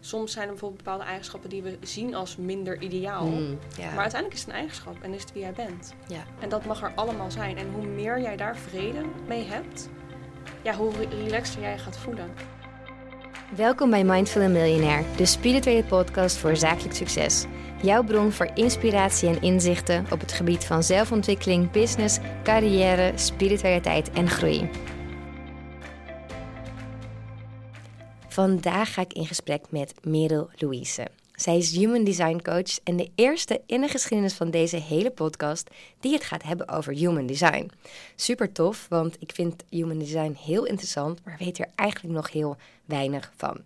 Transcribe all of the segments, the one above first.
soms zijn er bijvoorbeeld bepaalde eigenschappen die we zien als minder ideaal. Mm, ja. Maar uiteindelijk is het een eigenschap en is het wie jij bent. ja. En dat mag er allemaal zijn. En hoe meer jij daar vrede mee hebt, ja, hoe re- relaxter jij je gaat voelen. Welkom bij Mindful and Millionaire, de spirituele podcast voor zakelijk succes. Jouw bron voor inspiratie en inzichten op het gebied van zelfontwikkeling, business, carrière, spiritualiteit en groei. Vandaag ga ik in gesprek met Merel Louise. Zij is Human Design Coach en de eerste in de geschiedenis van deze hele podcast die het gaat hebben over Human Design. Super tof, want ik vind Human Design heel interessant, maar weet er eigenlijk nog heel weinig van.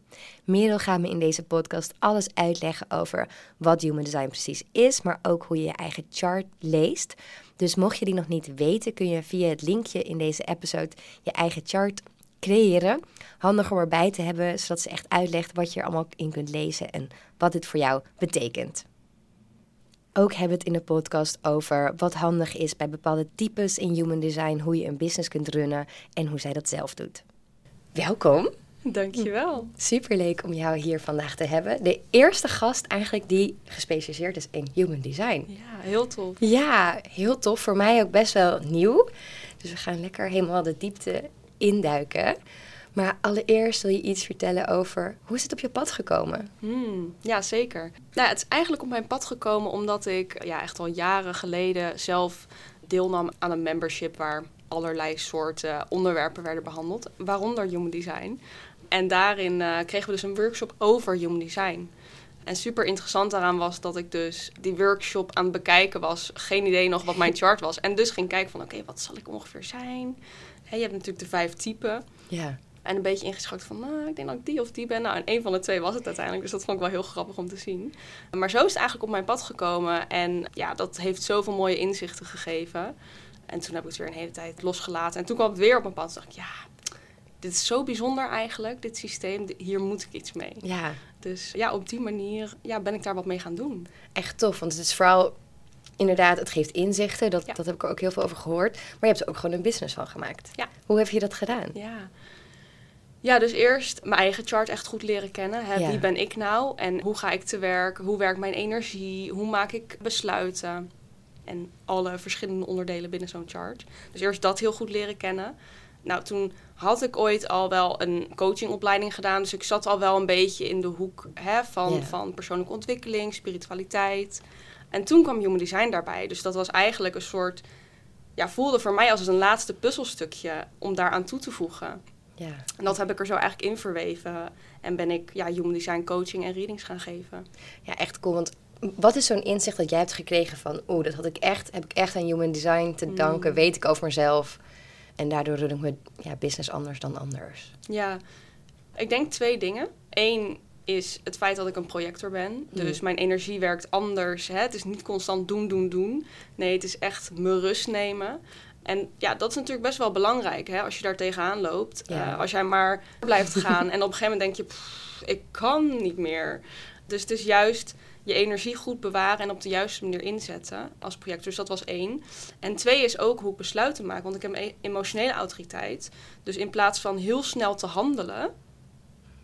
Merel gaat me in deze podcast alles uitleggen over wat Human Design precies is, maar ook hoe je je eigen chart leest. Dus mocht je die nog niet weten, kun je via het linkje in deze episode je eigen chart creëren. Handig om erbij te hebben, zodat ze echt uitlegt wat je er allemaal in kunt lezen en wat dit voor jou betekent. Ook hebben we het in de podcast over wat handig is bij bepaalde types in human design, hoe je een business kunt runnen en hoe zij dat zelf doet. Welkom. Dankjewel. Superleuk om jou hier vandaag te hebben. De eerste gast eigenlijk die gespecialiseerd is in human design. Ja, heel tof. Ja, heel tof. Voor mij ook best wel nieuw. Dus we gaan lekker helemaal de diepte induiken. Maar allereerst wil je iets vertellen over hoe is het op je pad gekomen? Hmm, ja, zeker. Nou, het is eigenlijk op mijn pad gekomen omdat ik ja, echt al jaren geleden zelf deelnam aan een membership waar allerlei soorten onderwerpen werden behandeld, waaronder human design. En daarin eh, kregen we dus een workshop over human design. En super interessant daaraan was dat ik dus die workshop aan het bekijken was. Geen idee nog wat mijn chart was. En dus ging kijken van oké, wat zal ik ongeveer zijn? Je hebt natuurlijk de vijf typen. Ja, En een beetje ingeschat van, nou, ik denk dat ik die of die ben. Nou, en een van de twee was het uiteindelijk. Dus dat vond ik wel heel grappig om te zien. Maar zo is het eigenlijk op mijn pad gekomen. En ja, dat heeft zoveel mooie inzichten gegeven. En toen heb ik het weer een hele tijd losgelaten. En toen kwam het weer op mijn pad. Toen dacht ik, ja, dit is zo bijzonder eigenlijk, dit systeem. Hier moet ik iets mee. ja, Dus ja, op die manier ja, ben ik daar wat mee gaan doen. echt tof. Want het is vooral inderdaad, het geeft inzichten. Dat, Ja. dat heb ik er ook heel veel over gehoord. Maar je hebt er ook gewoon een business van gemaakt. Ja. Hoe heb je dat gedaan? Ja. Ja, dus eerst mijn eigen chart echt goed leren kennen. Hè? Ja. Wie ben ik nou en hoe ga ik te werk? Hoe werkt mijn energie? Hoe maak ik besluiten? En alle verschillende onderdelen binnen zo'n chart. Dus eerst dat heel goed leren kennen. Nou, toen had ik ooit al wel een coachingopleiding gedaan. Dus ik zat al wel een beetje in de hoek hè, van, van persoonlijke ontwikkeling, spiritualiteit. En toen kwam Human Design daarbij. Dus dat was eigenlijk een soort... Ja, voelde voor mij als een laatste puzzelstukje om daaraan toe te voegen. Ja. En dat heb ik er zo eigenlijk in verweven. En ben ik ja, Human Design coaching en readings gaan geven. ja, echt cool. Want wat is zo'n inzicht dat jij hebt gekregen van... oeh, dat had ik echt, heb ik echt aan human design te danken. Mm. Weet ik over mezelf. En daardoor ik mijn ja, business anders dan anders. Ja, ik denk twee dingen. Eén is het feit dat ik een projector ben. Dus mijn energie werkt anders. Hè? Het is niet constant doen, doen, doen. Nee, het is echt me rust nemen. En ja, dat is natuurlijk best wel belangrijk hè? als je daar tegenaan loopt. Ja. Eh, als jij maar blijft gaan en op een gegeven moment denk je, "Pff, ik kan niet meer. Dus het is juist je energie goed bewaren en op de juiste manier inzetten als projector. Dus dat was één. En twee is ook hoe ik besluiten maak. Want ik heb e- emotionele autoriteit. Dus in plaats van heel snel te handelen,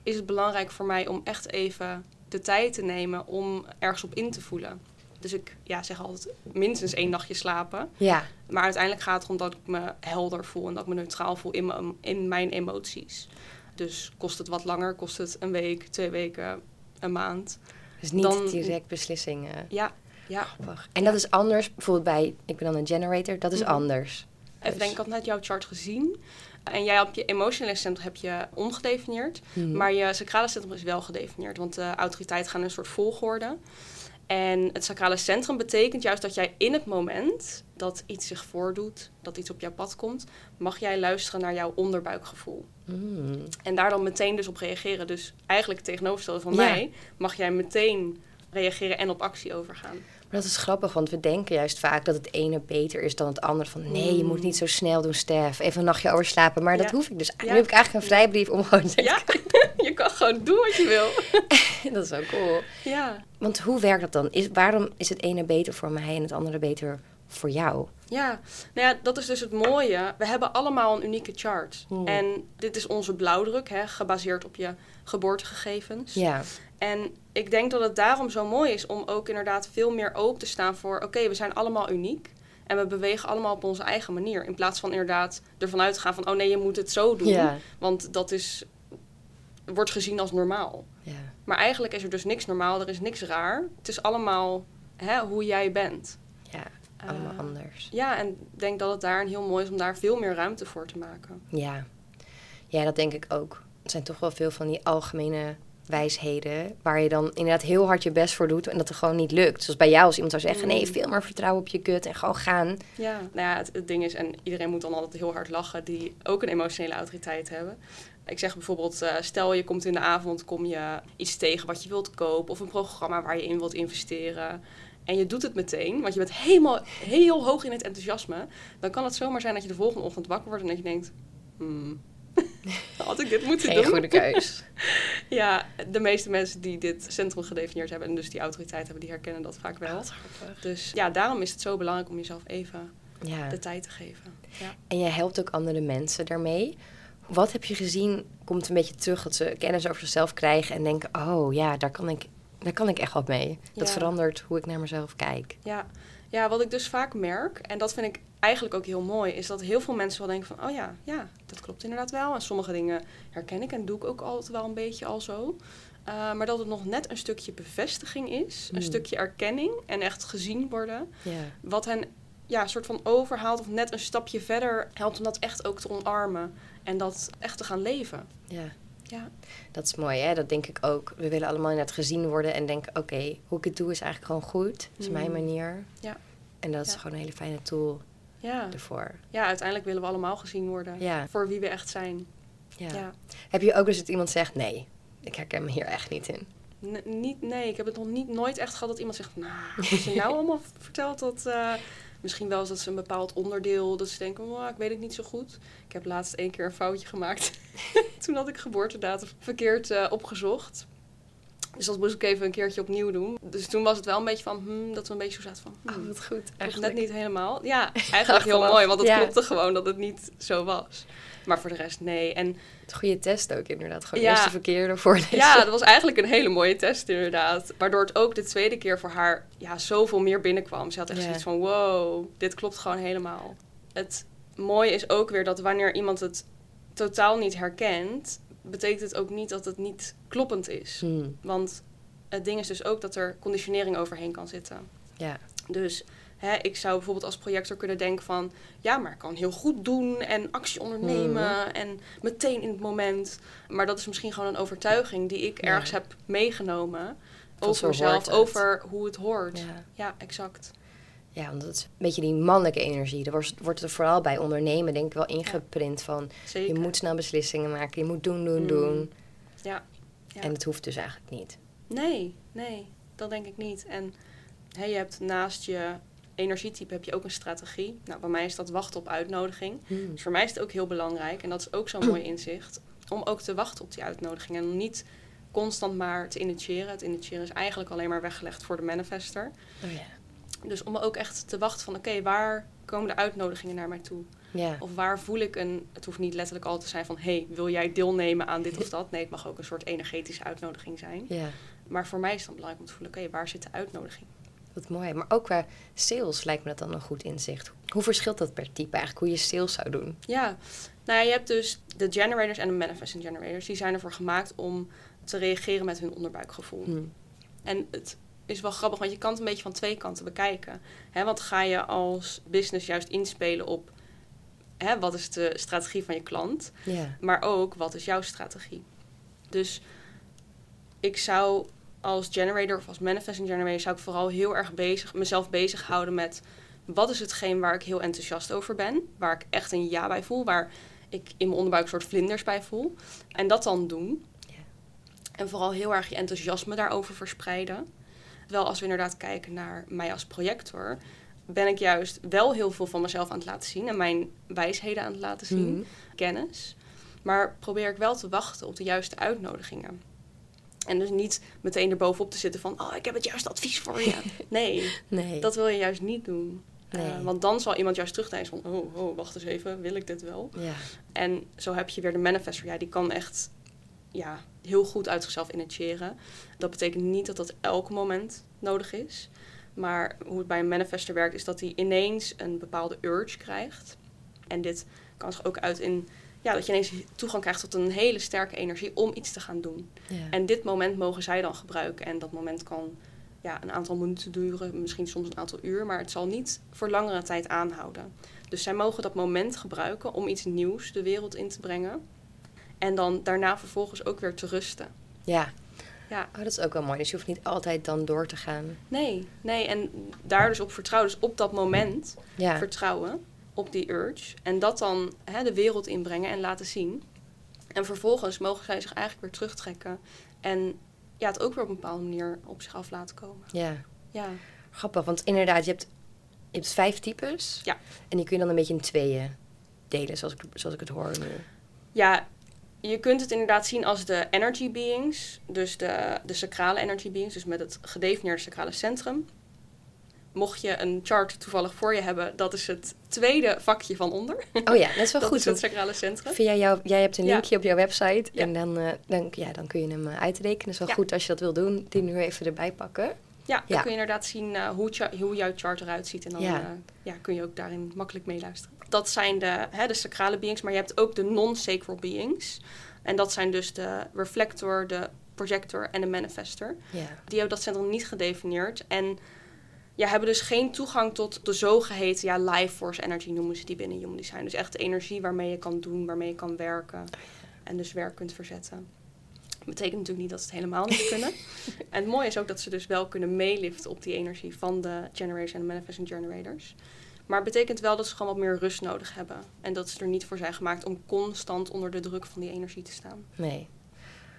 is het belangrijk voor mij om echt even de tijd te nemen om ergens op in te voelen. Dus ik ja, zeg altijd minstens één nachtje slapen. Ja, Maar uiteindelijk gaat het erom dat ik me helder voel en dat ik me neutraal voel in in mijn emoties. Dus kost het wat langer, kost het een week, twee weken, een maand. Dus niet Dan- direct beslissingen. Ja, ja. Wacht. En dat is anders, bijvoorbeeld bij, ik ben dan een generator, dat is Mhm. anders. Even denken, ik had net jouw chart gezien. En jij op je emotionele centrum heb je ongedefinieerd. Mhm. Maar je sacrale centrum is wel gedefinieerd. Want de autoriteit gaat in een soort volgorde. En het sacrale centrum betekent juist dat jij in het moment dat iets zich voordoet, dat iets op jouw pad komt, mag jij luisteren naar jouw onderbuikgevoel. Mm. En daar dan meteen dus op reageren. Dus eigenlijk tegenovergestelde van Ja. mij, mag jij meteen reageren en op actie overgaan. Maar dat is grappig, want we denken juist vaak dat het ene beter is dan het andere. Van nee, je moet niet zo snel doen, Stef. Even een nachtje overslapen. Maar dat hoef ik dus. Nu Ja. heb ik eigenlijk een vrijbrief om gewoon te Ja, je kan gewoon doen wat je wil. dat is wel cool. Ja. Want hoe werkt dat dan? Is, waarom is het ene beter voor mij en het andere beter voor jou? Ja, nou ja, dat is dus het mooie. We hebben allemaal een unieke chart. Hmm. En dit is onze blauwdruk, hè, gebaseerd op je geboortegegevens. Ja, En ik denk dat het daarom zo mooi is om ook inderdaad veel meer open te staan voor... oké, we zijn allemaal uniek en we bewegen allemaal op onze eigen manier. In plaats van inderdaad ervan uit te gaan van... oh nee, je moet het zo doen, ja, want dat is, wordt gezien als normaal. ja. Maar eigenlijk is er dus niks normaal, er is niks raar. Het is allemaal hè, hoe jij bent. ja allemaal Eh, anders. Ja, en ik denk dat het daar een heel mooi is om daar veel meer ruimte voor te maken. Ja. ja, dat denk ik ook. Het zijn toch wel veel van die algemene wijsheden... waar je dan inderdaad heel hard je best voor doet... en dat er gewoon niet lukt. Zoals bij jou als iemand zou zeggen... Mm. nee, veel meer vertrouwen op je kut en gewoon gaan. Ja, nou ja, het, het ding is, en iedereen moet dan altijd heel hard lachen, die ook een emotionele autoriteit hebben. Ik zeg bijvoorbeeld, eh, stel je komt in de avond, kom je iets tegen wat je wilt kopen of een programma waar je in wilt investeren. En je doet het meteen, want je bent helemaal heel hoog in het enthousiasme. Dan kan het zomaar zijn dat je de volgende ochtend wakker wordt en dat je denkt, hmm, had ik dit moeten Geen doen? goede keus. Ja, de meeste mensen die dit centrum gedefinieerd hebben en dus die autoriteit hebben, die herkennen dat vaak wel. Dus ja, daarom is het zo belangrijk om jezelf even Ja. de tijd te geven. Ja. En jij helpt ook andere mensen daarmee. Wat heb je gezien, komt een beetje terug dat ze kennis over zichzelf krijgen en denken: oh ja, daar kan ik, daar kan ik echt wat mee. Dat Ja. verandert hoe ik naar mezelf kijk. Ja. ja, wat ik dus vaak merk, en dat vind ik eigenlijk ook heel mooi, is dat heel veel mensen wel denken van, oh ja, ja, dat klopt inderdaad wel. En sommige dingen herken ik en doe ik ook altijd wel een beetje al zo. Uh, maar dat het nog net een stukje bevestiging is, een stukje erkenning en echt gezien worden. Wat hen ja, een soort van overhaalt of net een stapje verder helpt om dat echt ook te omarmen. En dat echt te gaan leven. ja. Ja, Dat is mooi, hè? Dat denk ik ook. We willen allemaal inderdaad gezien worden en denken: oké, hoe ik het doe is eigenlijk gewoon goed. Het is Mm. mijn manier. Ja. En dat is Ja. gewoon een hele fijne tool ja. ervoor. ja, uiteindelijk willen we allemaal gezien worden Ja. voor wie we echt zijn. Ja. Ja. Heb je ook eens dat iemand zegt: nee, ik herken me hier echt niet in? N- niet, nee, ik heb het nog niet, nooit echt gehad dat iemand zegt... Nou, wat je nou allemaal vertelt, dat... eh, misschien wel eens dat ze een bepaald onderdeel... dat ze denken, oh, ik weet het niet zo goed. Ik heb laatst één keer een foutje gemaakt. Toen had ik geboortedatum verkeerd eh, opgezocht. Dus dat moest ik even een keertje opnieuw doen. Dus toen was het wel een beetje van... Hmm, dat we een beetje zo zaten van... Hmm, Oh, wat goed. klopt net niet helemaal. Ja, eigenlijk heel mooi, want het ja. klopte gewoon dat het niet zo was. Maar voor de rest, nee. En Het goede test ook inderdaad. Gewoon Ja. eerst de verkeerde voorlezen. Ja, dat was eigenlijk een hele mooie test inderdaad. Waardoor het ook de tweede keer voor haar ja, zoveel meer binnenkwam. Ze had echt Ja. zoiets van, wow, dit klopt gewoon helemaal. Het mooie is ook weer dat wanneer iemand het totaal niet herkent... betekent het ook niet dat het niet kloppend is. Hmm, Want het ding is dus ook dat er conditionering overheen kan zitten. ja. Dus hè, ik zou bijvoorbeeld als projector kunnen denken van... ja, maar ik kan heel goed doen en actie ondernemen en meteen in het moment. Maar dat is misschien gewoon een overtuiging die ik Ja. ergens heb meegenomen... Over mezelf, over hoe het hoort. Ja, Ja. exact. Ja, want dat is een beetje die mannelijke energie. Er wordt, wordt er vooral bij ondernemen denk ik wel ingeprint van... Zeker. je moet snel beslissingen maken, je moet doen, doen, Mm. doen. Ja. ja. En het hoeft dus eigenlijk niet. Nee, nee, dat denk ik niet. En hè, je hebt naast je energietype heb je ook een strategie. Nou, bij mij is dat wachten op uitnodiging. Hmm. Dus voor mij is het ook heel belangrijk, en dat is ook zo'n mooi inzicht, om ook te wachten op die uitnodiging. En niet constant maar te initiëren. Het initiëren is eigenlijk alleen maar weggelegd voor de manifester. Oh ja. Dus om ook echt te wachten van, oké, waar komen de uitnodigingen naar mij toe? Ja. Of waar voel ik een, het hoeft niet letterlijk al te zijn van, hey, wil jij deelnemen aan dit of dat? Nee, het mag ook een soort energetische uitnodiging zijn. ja, Maar voor mij is het dan belangrijk om te voelen, oké, waar zit de uitnodiging? wat mooi. Maar ook qua sales lijkt me dat dan een goed inzicht. Hoe verschilt dat per type eigenlijk, hoe je sales zou doen? Ja, nou ja, je hebt dus de generators en de manifesting generators. Die zijn ervoor gemaakt om te reageren met hun onderbuikgevoel. Hmm. En het is wel grappig, want je kan het een beetje van twee kanten bekijken. Hè, want ga je als business juist inspelen op hè, wat is de strategie van je klant, Ja. maar ook wat is jouw strategie. Dus ik zou als generator of als manifesting generator zou ik vooral heel erg bezig, mezelf bezighouden met wat is hetgeen waar ik heel enthousiast over ben, waar ik echt een ja bij voel, waar ik in mijn onderbuik een soort vlinders bij voel. En dat dan doen. Ja. En vooral heel erg je enthousiasme daarover verspreiden. Terwijl als we inderdaad kijken naar mij als projector, ben ik juist wel heel veel van mezelf aan het laten zien en mijn wijsheden aan het laten zien, Mhm. kennis. Maar probeer ik wel te wachten op de juiste uitnodigingen. En dus niet meteen erbovenop te zitten van, oh, ik heb het juiste advies voor je. Nee, Nee. dat wil je juist niet doen. Eh, want dan zal iemand juist terugdenken van, oh, oh, wacht eens even, wil ik dit wel? Ja. En zo heb je weer de manifester. Ja, die kan echt ja, heel goed uit zichzelf initiëren. Dat betekent niet dat dat elk moment nodig is. Maar hoe het bij een manifester werkt, is dat hij ineens een bepaalde urge krijgt. En dit kan zich ook uit in ja, dat je ineens toegang krijgt tot een hele sterke energie om iets te gaan doen. Ja. En dit moment mogen zij dan gebruiken. En dat moment kan ja, een aantal minuten duren, misschien soms een aantal uur, maar het zal niet voor langere tijd aanhouden. Dus zij mogen dat moment gebruiken om iets nieuws de wereld in te brengen. En dan daarna vervolgens ook weer te rusten. ja. Ja. Oh, dat is ook wel mooi. Dus je hoeft niet altijd dan door te gaan. Nee, nee. En daar dus op vertrouwen. Dus op dat moment Ja. vertrouwen op die urge. En dat dan hè, de wereld inbrengen en laten zien. En vervolgens mogen zij zich eigenlijk weer terugtrekken. En ja, het ook weer op een bepaalde manier op zich af laten komen. ja. Ja, Grappig, want inderdaad, je hebt, je hebt vijf types. Ja. En die kun je dan een beetje in tweeën delen, zoals ik, zoals ik het hoor nu. ja je kunt het inderdaad zien als de energy beings. Dus de, de sacrale energy beings. Dus met het gedefinieerde sacrale centrum. Mocht je een chart toevallig voor je hebben, dat is het tweede vakje van onder. Oh ja, dat is wel dat goed. is het sacrale centrum. via jou, jij hebt een Ja. linkje op jouw website. Ja. En dan, eh, dan, ja, dan kun je hem eh, uitrekenen. Het is wel Ja. goed als je dat wil doen. Die nu even erbij pakken. Ja, dan Ja. kun je inderdaad zien eh, hoe, hoe jouw chart eruit ziet. En dan Ja. ja. ja, kun je ook daarin makkelijk meeluisteren. Dat zijn de, hè, de sacrale beings, maar je hebt ook de non-sacral beings. En dat zijn dus de reflector, de projector en de manifester. Ja. Die hebben dat centrum niet gedefinieerd. En ja, hebben dus geen toegang tot de zogeheten ja, life force energy noemen ze die binnen Human Design. Dus echt de energie waarmee je kan doen, waarmee je kan werken. En dus werk kunt verzetten. Betekent natuurlijk niet dat ze het helemaal niet kunnen. en het mooie is ook dat ze dus wel kunnen meeliften op die energie van de generators en de manifesting generators. Maar het betekent wel dat ze gewoon wat meer rust nodig hebben. En dat ze er niet voor zijn gemaakt om constant onder de druk van die energie te staan. Nee.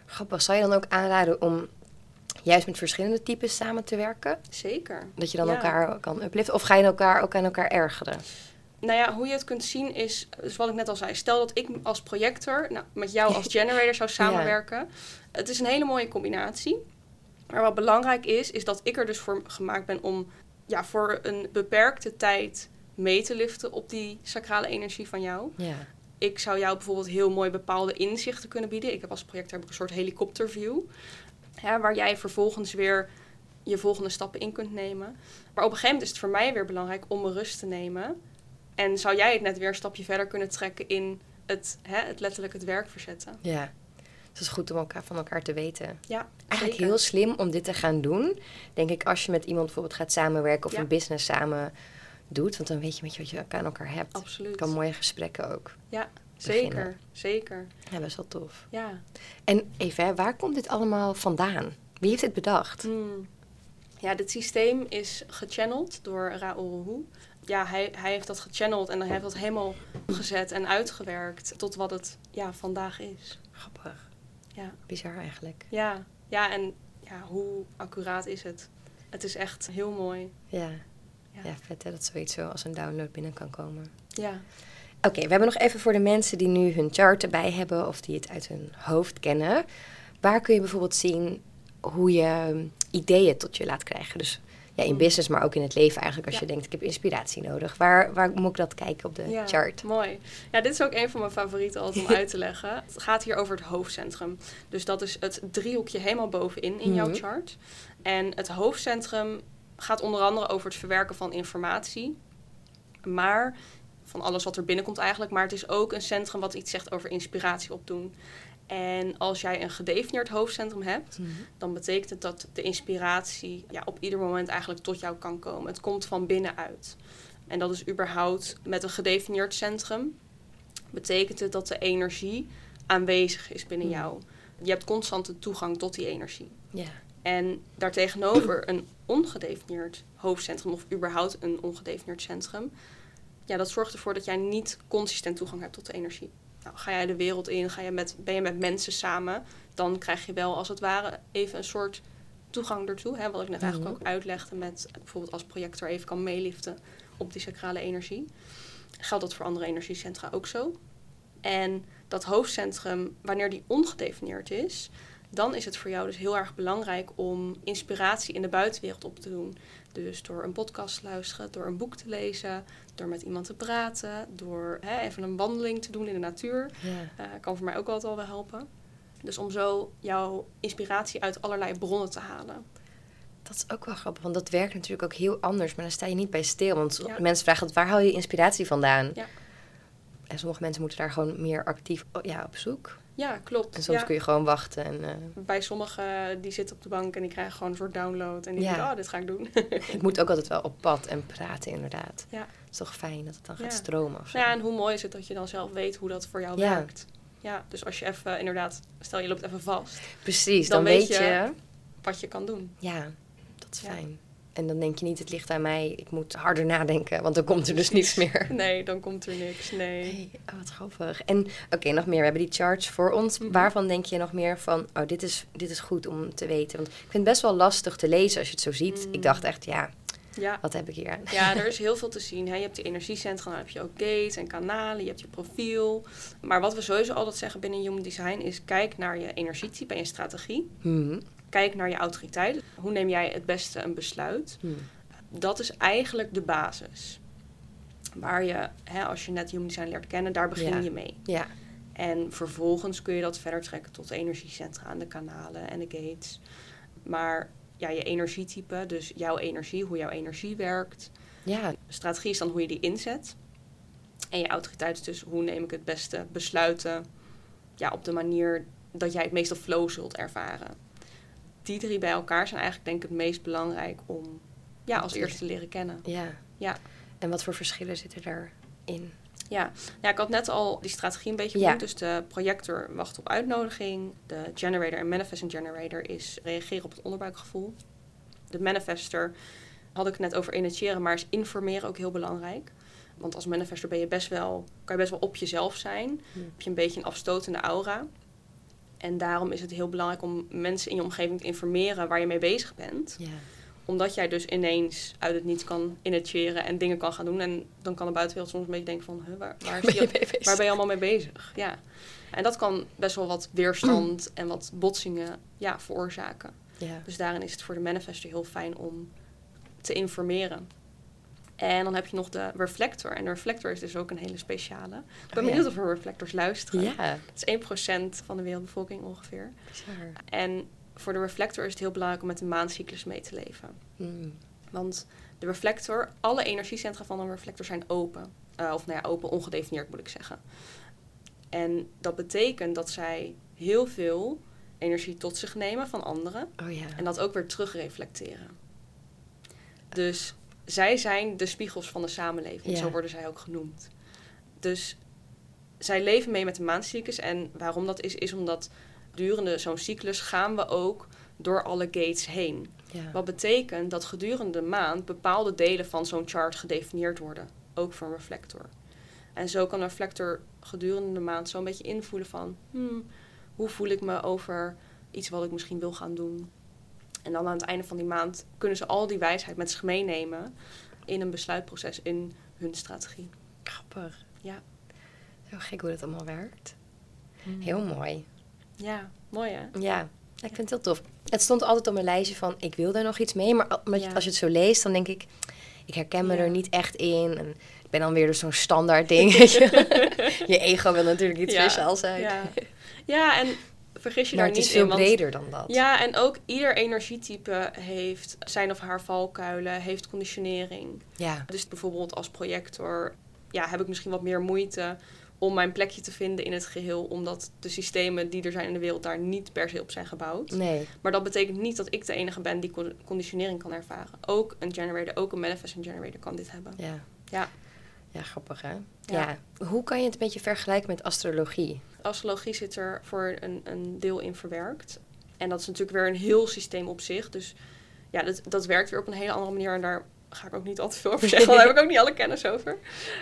Grappig. Zou je dan ook aanraden om juist met verschillende types samen te werken? Zeker. Dat je dan Ja. elkaar kan upliften? Of ga je elkaar ook aan elkaar ergeren? Nou ja, hoe je het kunt zien is, dus wat ik net al zei. Stel dat ik als projector nou, met jou als generator zou samenwerken. Het is een hele mooie combinatie. Maar wat belangrijk is, is dat ik er dus voor gemaakt ben om ja, voor een beperkte tijd mee te liften op die sacrale energie van jou. Ja. Ik zou jou bijvoorbeeld heel mooi bepaalde inzichten kunnen bieden. Ik heb als projector heb ik een soort helikopterview. Waar jij vervolgens weer je volgende stappen in kunt nemen. Maar op een gegeven moment is het voor mij weer belangrijk om mijn rust te nemen. En zou jij het net weer een stapje verder kunnen trekken in het, hè, het letterlijk het werk verzetten. Ja. Dus het is goed om elkaar, van elkaar te weten. Ja, Eigenlijk zeker. heel slim om dit te gaan doen. Denk ik, als je met iemand bijvoorbeeld gaat samenwerken of Ja. een business samen doet. Want dan weet je met je wat je aan elkaar hebt. Absoluut. Kan mooie gesprekken ook. Ja, beginnen. zeker. Zeker. Ja, best wel tof. Ja. En even, waar komt dit allemaal vandaan? Wie heeft dit bedacht? Hmm. Ja, dit systeem is gechanneld door Raoul Hu. Ja, hij, hij heeft dat gechanneld en hij heeft dat helemaal gezet en uitgewerkt tot wat het ja, vandaag is. Grappig. Ja, Bizar eigenlijk. ja, ja en ja, hoe accuraat is het? Het is echt heel mooi. Ja. Ja. Ja, vet hè, dat zoiets zo als een download binnen kan komen. Ja, Oké, we hebben nog even voor de mensen die nu hun chart erbij hebben of die het uit hun hoofd kennen. Waar kun je bijvoorbeeld zien hoe je ehm, ideeën tot je laat krijgen? Dus ja, in business, maar ook in het leven eigenlijk. Als Ja. je denkt, ik heb inspiratie nodig. Waar, waar moet ik dat kijken op de ja, chart? mooi. Ja, dit is ook een van mijn favorieten altijd om uit te leggen. Het gaat hier over het hoofdcentrum. Dus dat is het driehoekje helemaal bovenin in jouw Mhm. chart. En het hoofdcentrum gaat onder andere over het verwerken van informatie. Maar van alles wat er binnenkomt eigenlijk. Maar het is ook een centrum wat iets zegt over inspiratie opdoen. En als jij een gedefinieerd hoofdcentrum hebt, Mhm. dan betekent het dat de inspiratie ja, op ieder moment eigenlijk tot jou kan komen. Het komt van binnenuit. En dat is überhaupt met een gedefinieerd centrum. Betekent het dat de energie aanwezig is binnen Hmm. jou. Je hebt constante toegang tot die energie. En daartegenover een ongedefinieerd hoofdcentrum of überhaupt een ongedefinieerd centrum. Ja, dat zorgt ervoor dat jij niet consistent toegang hebt tot de energie. Nou, ga jij de wereld in, ga je met, ben je met mensen samen, dan krijg je wel als het ware even een soort toegang ertoe. Hè, wat ik net eigenlijk ook uitlegde met bijvoorbeeld als projector even kan meeliften op die sacrale energie. Geldt dat voor andere energiecentra ook zo. En dat hoofdcentrum, wanneer die ongedefinieerd is, dan is het voor jou dus heel erg belangrijk om inspiratie in de buitenwereld op te doen. Dus door een podcast te luisteren, door een boek te lezen, door met iemand te praten, door hè, even een wandeling te doen in de natuur. Ja. Uh, kan voor mij ook altijd al wel helpen. Dus om zo jouw inspiratie uit allerlei bronnen te halen. Dat is ook wel grappig, want dat werkt natuurlijk ook heel anders. Maar dan sta je niet bij stil. Want Ja. mensen vragen, waar haal je inspiratie vandaan? Ja. En sommige mensen moeten daar gewoon meer actief oh, ja, op zoek. Ja, klopt. En soms Ja. kun je gewoon wachten. En, eh, Bij sommigen die zitten op de bank en die krijgen gewoon een soort download. En die Ja. denken, oh, dit ga ik doen. ik moet ook altijd wel op pad en praten, inderdaad. Ja. Het is toch fijn dat het dan Ja. gaat stromen of zo. Ja, en hoe mooi is het dat je dan zelf weet hoe dat voor jou werkt. Ja, dus als je even inderdaad, stel je loopt even vast, Precies, Dan dan, weet je... je- wat je kan doen. Ja, dat is fijn. En dan denk je niet, het ligt aan mij. Ik moet harder nadenken, want dan komt er dus niets meer. Nee, dan komt er niks. Nee. Nee, oh, wat grappig. En oké, nog meer. We hebben die charts voor ons. Mhm. Waarvan denk je nog meer van, oh, dit is, dit is goed om te weten? Want ik vind het best wel lastig te lezen als je het zo ziet. Mm. Ik dacht echt, ja, Ja. wat heb ik hier aan? ja, er is heel veel te zien. Hè. Je hebt de energiecentra, dan heb je ook gates en kanalen, je hebt je profiel. Maar wat we sowieso altijd zeggen binnen Human Design is kijk naar je energietype en je strategie. Mhm. Kijk naar je autoriteit. Hoe neem jij het beste een besluit? Mhm. Dat is eigenlijk de basis. Waar je, hè, als je net Human Design leert kennen, daar begin Ja. je mee. Ja, En vervolgens kun je dat verder trekken tot de energiecentra en de kanalen en de gates. Maar ja, je energietype, dus jouw energie, hoe jouw energie werkt. ja, Strategie is dan hoe je die inzet. En je autoriteit is dus hoe neem ik het beste besluiten ja, op de manier dat jij het meeste flow zult ervaren. Die drie bij elkaar zijn eigenlijk denk ik het meest belangrijk om ja, als eerste te leren kennen. ja. Ja. En wat voor verschillen zitten daarin? Ja. ja, ik had net al die strategie een beetje Ja. genoemd. Dus de projector wacht op uitnodiging. De generator en manifesting generator is reageren op het onderbuikgevoel. De manifester had ik het net over initiëren, maar is informeren ook heel belangrijk. Want als manifester ben je best wel, kan je best wel op jezelf zijn. Hm. Heb je een beetje een afstotende aura. En daarom is het heel belangrijk om mensen in je omgeving te informeren waar je mee bezig bent Ja. omdat jij dus ineens uit het niets kan initiëren en dingen kan gaan doen. En dan kan de buitenwereld soms een beetje denken van... Huh, waar, waar, Ben je waar ben je allemaal mee bezig? Ja. En dat kan best wel wat weerstand en wat botsingen ja, veroorzaken. Ja. Dus daarin is het voor de manifester heel fijn om te informeren. En dan heb je nog de reflector. En de reflector is dus ook een hele speciale. Ik ben Oh, ja. benieuwd of er reflectors luisteren. Ja, Het is 1% van de wereldbevolking ongeveer. bizar. En voor de reflector is het heel belangrijk om met de maancyclus mee te leven. Mm. Want de reflector, alle energiecentra van een reflector zijn open. Eh, of nou ja, open, ongedefinieerd moet ik zeggen. En dat betekent dat zij heel veel energie tot zich nemen van anderen. Oh ja. En dat ook weer terugreflecteren. Dus zij zijn de spiegels van de samenleving. Ja. Zo worden zij ook genoemd. Dus zij leven mee met de maancyclus. En waarom dat is, is omdat gedurende zo'n cyclus gaan we ook door alle gates heen. ja. Wat betekent dat gedurende de maand bepaalde delen van zo'n chart gedefinieerd worden. Ook voor een reflector. En zo kan een reflector gedurende de maand zo'n beetje invoelen van... Hmm, hoe voel ik me over iets wat ik misschien wil gaan doen? En dan aan het einde van die maand kunnen ze al die wijsheid met zich meenemen... in een besluitproces in hun strategie. Grappig. Ja. Zo gek hoe dat allemaal werkt. Heel mooi. Ja, mooi hè? Ja, ik vind het heel tof. Het stond altijd op mijn lijstje van, ik wil daar nog iets mee. Maar Ja. als je het zo leest, dan denk ik, ik herken me Ja. er niet echt in. En ik ben dan weer dus zo'n standaard ding. je ego wil natuurlijk iets Ja, speciaals zijn. Ja. ja, en vergis je maar daar het niet is veel in. want- dan dat. Ja, en ook ieder energietype heeft zijn of haar valkuilen, heeft conditionering. Ja. Dus bijvoorbeeld als projector ja, heb ik misschien wat meer moeite om mijn plekje te vinden in het geheel, omdat de systemen die er zijn in de wereld daar niet per se op zijn gebouwd. Nee. Maar dat betekent niet dat ik de enige ben die con- conditionering kan ervaren. Ook een generator, ook een manifesting generator kan dit hebben. Ja. Ja. Ja, grappig hè? Ja. Ja. Hoe kan je het een beetje vergelijken met astrologie? Astrologie zit er voor een, een deel in verwerkt. En dat is natuurlijk weer een heel systeem op zich. Dus ja, dat, dat werkt weer op een hele andere manier. En daar ga ik ook niet al te veel over zeggen, daar heb ik ook niet alle kennis over.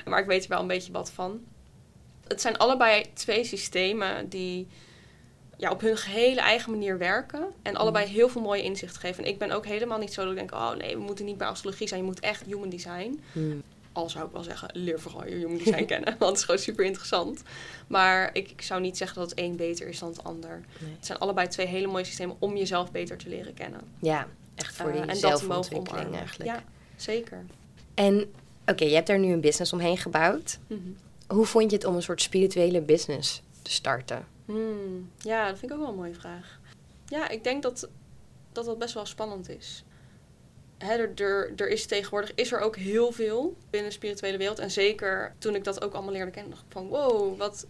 Maar ik weet er wel een beetje wat van. Het zijn allebei twee systemen die ja, op hun gehele eigen manier werken. En allebei heel veel mooie inzicht geven. En ik ben ook helemaal niet zo dat ik denk... oh nee, we moeten niet bij astrologie zijn. Je moet echt human design. Hmm. Al zou ik wel zeggen, leer vooral je design kennen. Want het is gewoon super interessant. Maar ik, ik zou niet zeggen dat het een beter is dan het ander. Nee. Het zijn allebei twee hele mooie systemen om jezelf beter te leren kennen. Ja, echt voor Eh, die en dat te mogen zelfontwikkeling eigenlijk. Ja, zeker. En oké, je hebt daar nu een business omheen gebouwd. Mhm. Hoe vond je het om een soort spirituele business te starten? Hmm, ja, dat vind ik ook wel een mooie vraag. Ja, ik denk dat dat, dat best wel spannend is. Er, er, er is tegenwoordig is er ook heel veel binnen de spirituele wereld. En zeker toen ik dat ook allemaal leerde kennen, dacht ik van wow, wat...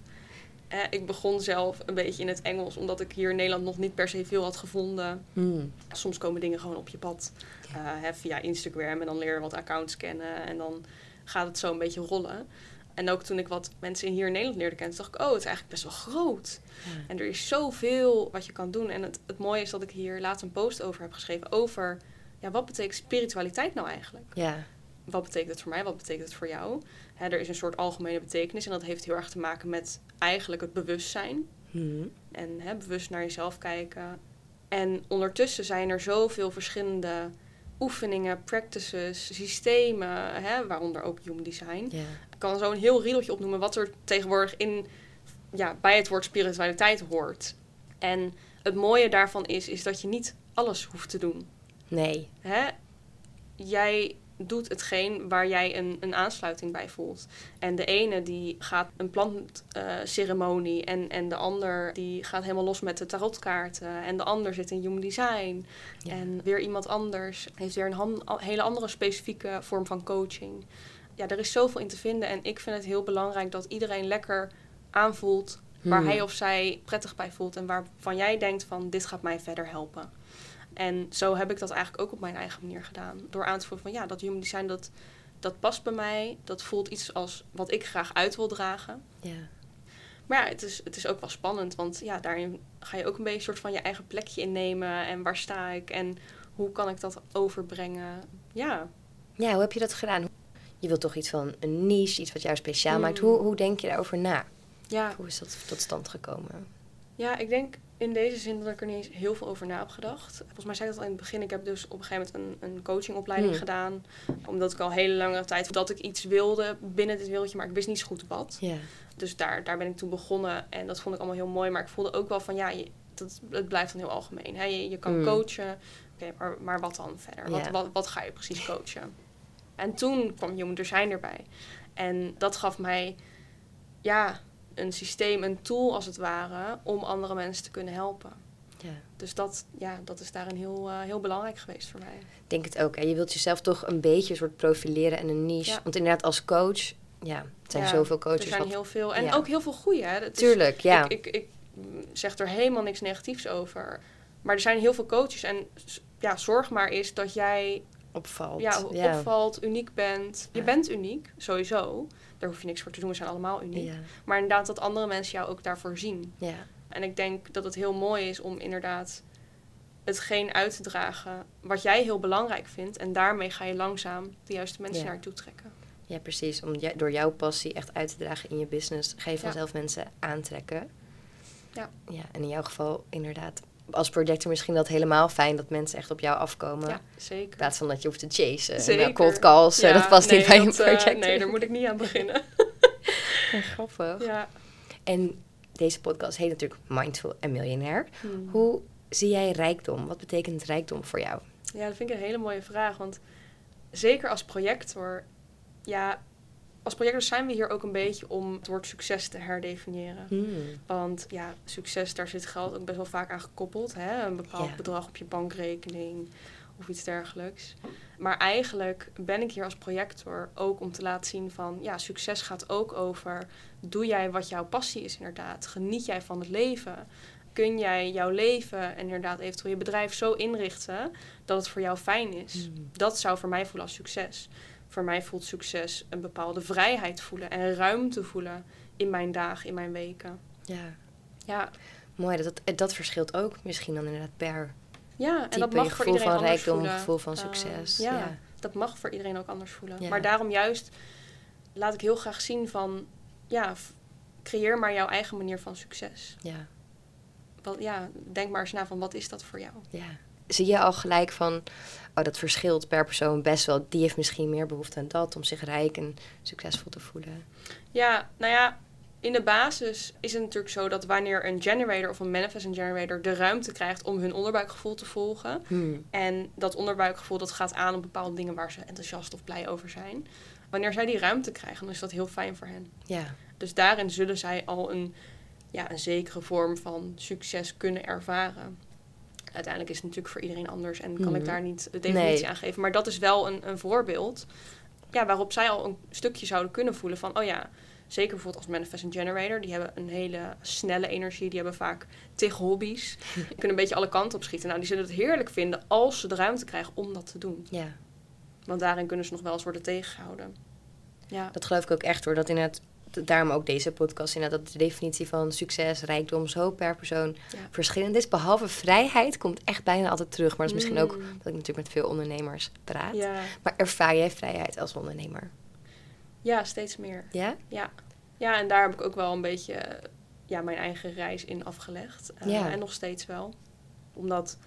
Ik begon zelf een beetje in het Engels, omdat ik hier in Nederland nog niet per se veel had gevonden. Hmm. Soms komen dingen gewoon op je pad eh, hè, via Instagram en dan leer je wat accounts kennen en dan gaat het zo een beetje rollen. En ook toen ik wat mensen hier in Nederland leerde kennen, dacht ik, oh, het is eigenlijk best wel groot. En er is zoveel wat je kan doen. En het, het mooie is dat ik hier laatst een post over heb geschreven over, ja, wat betekent spiritualiteit nou eigenlijk? Ja, Wat betekent het voor mij? Wat betekent het voor jou? Hè, er is een soort algemene betekenis en dat heeft heel erg te maken met eigenlijk het bewustzijn Hmm. en hè, bewust naar jezelf kijken. En ondertussen zijn er zoveel verschillende oefeningen, practices, systemen, hè, waaronder ook human design. Ik kan zo een heel riedeltje opnoemen wat er tegenwoordig in, ja, bij het woord spiritualiteit hoort. En het mooie daarvan is, is dat je niet alles hoeft te doen. Nee. Hè? Jij doet hetgeen waar jij een, een aansluiting bij voelt. En de ene die gaat een plantceremonie en, en de ander die gaat helemaal los met de tarotkaarten. En de ander zit in human design. Ja. En weer iemand anders heeft weer een hele andere specifieke vorm van coaching. Ja, er is zoveel in te vinden. En ik vind het heel belangrijk dat iedereen lekker aanvoelt waar Hmm. hij of zij prettig bij voelt. En waarvan jij denkt van dit gaat mij verder helpen. En zo heb ik dat eigenlijk ook op mijn eigen manier gedaan. Door aan te voelen van ja, dat human design dat, dat past bij mij. Dat voelt iets als wat ik graag uit wil dragen. Ja. Maar ja, het is, het is ook wel spannend. Want ja, daarin ga je ook een beetje soort van je eigen plekje innemen. En waar sta ik? En hoe kan ik dat overbrengen? Ja, ja, hoe heb je dat gedaan? Je wilt toch iets van een niche, iets wat jou speciaal Hmm. maakt. Hoe, hoe denk je daarover na? ja, Hoe is dat tot stand gekomen? Ja, ik denk in deze zin dat ik er niet eens heel veel over na heb gedacht. Volgens mij zei ik dat al in het begin. Ik heb dus op een gegeven moment een, een coachingopleiding Hmm. gedaan. Omdat ik al hele lange tijd dat ik iets wilde binnen dit wereldje, maar ik wist niet zo goed wat. Ja. Dus daar, daar ben ik toen begonnen en dat vond ik allemaal heel mooi. Maar ik voelde ook wel van ja, je, dat, het blijft dan heel algemeen. Hè? Je, je kan Hmm. coachen, Oké, maar, maar wat dan verder? Wat, wat, wat ga je precies coachen? En toen kwam Human Design erbij. En dat gaf mij ja, een systeem, een tool als het ware, om andere mensen te kunnen helpen. ja. Dus dat, ja, dat is daarin heel, eh, heel belangrijk geweest voor mij. Ik denk het ook. Hè. Je wilt jezelf toch een beetje soort profileren en een niche. Ja. Want inderdaad, als coach, ja, het zijn Ja, zoveel Er coaches. zijn wat- heel veel. En ook heel veel goede. Hè. Is- Tuurlijk, ja. Ik, ik, ik zeg er helemaal niks negatiefs over. Maar er zijn heel veel coaches. En ja, zorg maar eens dat jij opvalt. ja, ja. opvalt, uniek bent. Je Ja. bent uniek, sowieso. Daar hoef je niks voor te doen. We zijn allemaal uniek. Ja, Maar inderdaad dat andere mensen jou ook daarvoor zien. ja. En ik denk dat het heel mooi is om inderdaad hetgeen uit te dragen wat jij heel belangrijk vindt. En daarmee ga je langzaam de juiste mensen Ja. naartoe trekken. ja, precies. Om jij- door jouw passie echt uit te dragen in je business, ga je Ja. vanzelf mensen aantrekken. Ja. ja. En in jouw geval inderdaad, als projector misschien dat helemaal fijn dat mensen echt op jou afkomen. Ja, In zeker. plaats van dat je hoeft te chasen. Zeker. En cold calls, eh, Ja, dat past nee, niet bij een dat, eh, projector. nee, daar moet ik niet aan beginnen. grappig. ja. En deze podcast heet natuurlijk Mindful en Miljonair. Hmm. Hoe zie jij rijkdom? Wat betekent rijkdom voor jou? Ja, dat vind ik een hele mooie vraag. Want zeker als projector, ja, als projector zijn we hier ook een beetje om het woord succes te herdefiniëren. Hmm. Want ja, succes, daar zit geld ook best wel vaak aan gekoppeld. Hè? Een bepaald bedrag op je bankrekening of iets dergelijks. Maar eigenlijk ben ik hier als projector ook om te laten zien van... ja, succes gaat ook over... doe jij wat jouw passie is inderdaad? Geniet jij van het leven? Kun jij jouw leven en inderdaad eventueel je bedrijf zo inrichten... dat het voor jou fijn is? Hmm. Dat zou voor mij voelen als succes. Voor mij voelt succes een bepaalde vrijheid voelen... en ruimte voelen in mijn dagen, in mijn weken. Ja, Ja, mooi. Dat, dat, verschilt ook misschien dan inderdaad per Ja, en type. dat je mag voor gevoel iedereen van anders rijkdom, voelen. gevoel van Eh, succes. ja, ja. dat mag voor iedereen ook anders voelen. Ja. Maar daarom juist laat ik heel graag zien van... Ja, creëer maar jouw eigen manier van succes. ja. Wat, ja, denk maar eens na van wat is dat voor jou? Ja. zie je al gelijk van, oh, dat verschilt per persoon best wel. Die heeft misschien meer behoefte aan dat om zich rijk en succesvol te voelen. Ja, nou ja, in de basis is het natuurlijk zo dat wanneer een generator of een manifesting generator de ruimte krijgt om hun onderbuikgevoel te volgen. Hmm. En dat onderbuikgevoel dat gaat aan op bepaalde dingen waar ze enthousiast of blij over zijn. Wanneer zij die ruimte krijgen, dan is dat heel fijn voor hen. Ja, Dus daarin zullen zij al een, ja, een zekere vorm van succes kunnen ervaren. Uiteindelijk is het natuurlijk voor iedereen anders en kan Mhm. ik daar niet de definitie Nee. aan geven. Maar dat is wel een, een voorbeeld ja, waarop zij al een stukje zouden kunnen voelen van... oh ja, zeker bijvoorbeeld als manifesting generator... die hebben een hele snelle energie, die hebben vaak tig hobby's. Die kunnen een beetje alle kanten op schieten. Nou, die zullen het heerlijk vinden als ze de ruimte krijgen om dat te doen. ja. Want daarin kunnen ze nog wel eens worden tegengehouden. Ja, Dat geloof ik ook echt hoor. Dat inderdaad, d- daarom ook deze podcast, inderdaad, dat de definitie van succes, rijkdom zo per persoon Ja. verschillend is. Behalve vrijheid komt echt bijna altijd terug. Maar dat is misschien ook Mm. dat ik natuurlijk met veel ondernemers praat. ja. Maar ervaar jij vrijheid als ondernemer? ja steeds meer. Ja? Ja. ja, en daar heb ik ook wel een beetje ja, mijn eigen reis in afgelegd. Eh, Ja. En nog steeds wel. Omdat,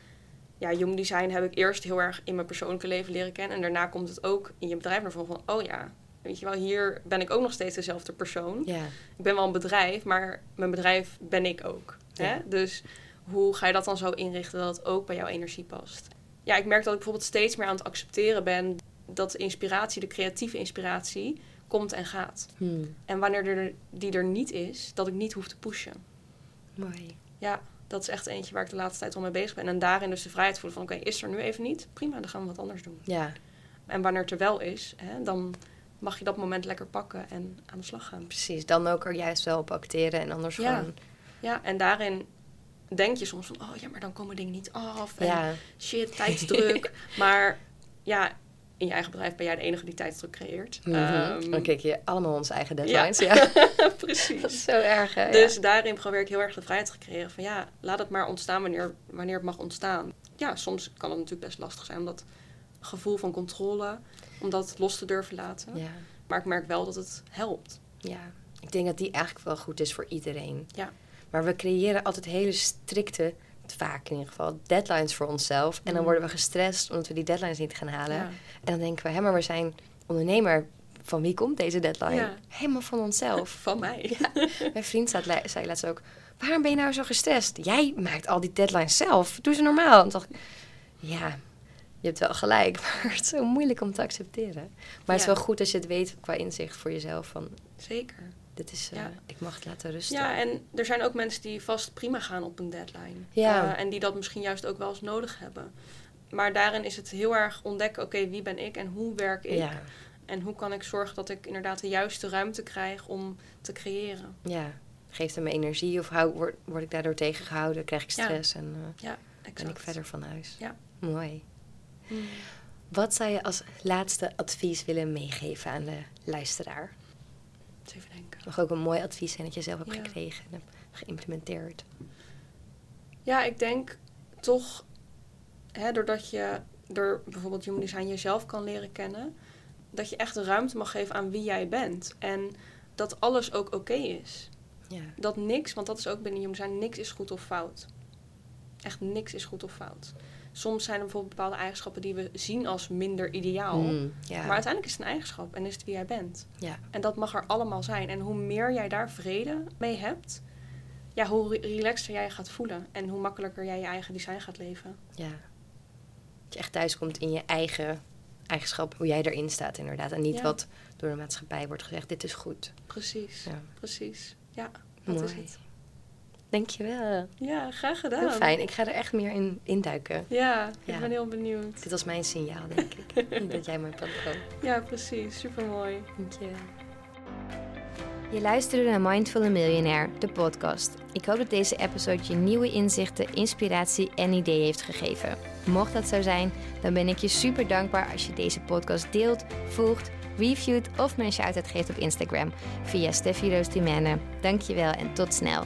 ja, human design heb ik eerst heel erg in mijn persoonlijke leven leren kennen. En daarna komt het ook in je bedrijf naar voren van, oh ja, weet je wel, hier ben ik ook nog steeds dezelfde persoon. Ja. Ik ben wel een bedrijf, maar mijn bedrijf ben ik ook. Ja. Hè? Dus hoe ga je dat dan zo inrichten dat het ook bij jouw energie past? Ja, ik merk dat ik bijvoorbeeld steeds meer aan het accepteren ben dat de inspiratie, de creatieve inspiratie, komt en gaat. Hmm. En wanneer er, die er niet is, dat ik niet hoef te pushen. Mooi. Ja, dat is echt eentje waar ik de laatste tijd al mee bezig ben. En daarin dus de vrijheid voelen van, oké, is er nu even niet? Prima, dan gaan we wat anders doen. Ja, En wanneer het er wel is, hè, dan mag je dat moment lekker pakken en aan de slag gaan. precies. Dan ook er juist wel op acteren en anders Ja. gewoon... Ja, en daarin denk je soms van, oh ja, maar dan komen dingen niet af. En Ja, shit, tijdsdruk. maar ja, in je eigen bedrijf ben jij de enige die tijdsdruk creëert. Mhm. Ehm, dan kijk je allemaal onze eigen deadlines. Ja, dat precies. is zo erg. hè? Dus daarin probeer ik heel erg de vrijheid te creëren van ja, laat het maar ontstaan wanneer, wanneer het mag ontstaan. Ja, soms kan het natuurlijk best lastig zijn om dat gevoel van controle, om dat los te durven laten. ja. Maar ik merk wel dat het helpt. Ja, ik denk dat die eigenlijk wel goed is voor iedereen. Ja. Maar we creëren altijd hele strikte, vaak in ieder geval, deadlines voor onszelf. En dan Mm. worden we gestrest omdat we die deadlines niet gaan halen. Ja. En dan denken we, hé, maar we zijn ondernemer. Van wie komt deze deadline? Ja. Helemaal van onszelf. Van mij. Mijn vriend zei laatst ook, waarom ben je nou zo gestrest? Jij maakt al die deadlines zelf. Doe ze normaal. En toen dacht ik, ja, je hebt wel gelijk. Maar het is zo moeilijk om te accepteren. Maar het is wel goed als je het weet qua inzicht voor jezelf. Van, Zeker. dit is, eh, Ja. ik mag het laten rusten. Ja, en er zijn ook mensen die vast prima gaan op een deadline. Ja. Eh, en die dat misschien juist ook wel eens nodig hebben. Maar daarin is het heel erg ontdekken, oké, wie ben ik en hoe werk ik? ja. En hoe kan ik zorgen dat ik inderdaad de juiste ruimte krijg om te creëren? ja. Geeft hem energie of hou, word, word ik daardoor tegengehouden? Krijg ik stress en eh, Ja, ben ik verder van huis? Ja. Mooi. Hmm. Wat zou je als laatste advies willen meegeven aan de luisteraar? Even denken. Nog ook een mooi advies zijn dat je zelf hebt Ja. gekregen en hebt geïmplementeerd. Ja, ik denk toch, hè, doordat je door bijvoorbeeld Human Design jezelf kan leren kennen, dat je echt de ruimte mag geven aan wie jij bent. En dat alles ook oké is. Ja. Dat niks, want dat is ook binnen Human Design, niks is goed of fout. Echt niks is goed of fout. Soms zijn er bijvoorbeeld bepaalde eigenschappen die we zien als minder ideaal. Mm, ja. Maar uiteindelijk is het een eigenschap en is het wie jij bent. ja. En dat mag er allemaal zijn. En hoe meer jij daar vrede mee hebt, ja, hoe re- relaxter jij je gaat voelen. En hoe makkelijker jij je eigen design gaat leven. ja. Dat je echt thuiskomt in je eigen eigenschap, hoe jij erin staat inderdaad. En niet Ja. wat door de maatschappij wordt gezegd, dit is goed. Precies, Ja. precies. Ja, dat Mooi. is het. Dankjewel. Ja, graag gedaan. Heel fijn. Ik ga er echt meer in induiken. Ja, ik Ja. ben heel benieuwd. Dit was mijn signaal, denk ik. Dat jij mijn pad kwam. Ja, precies. Supermooi. Dankjewel. Je luisterde naar Mindful Millionaire, de podcast. Ik hoop dat deze episode je nieuwe inzichten, inspiratie en ideeën heeft gegeven. Mocht dat zo zijn, dan ben ik je super dankbaar als je deze podcast deelt, volgt, reviewt of me een shout-out geeft op Instagram via Steffi Roos Dimene. Dankjewel en tot snel.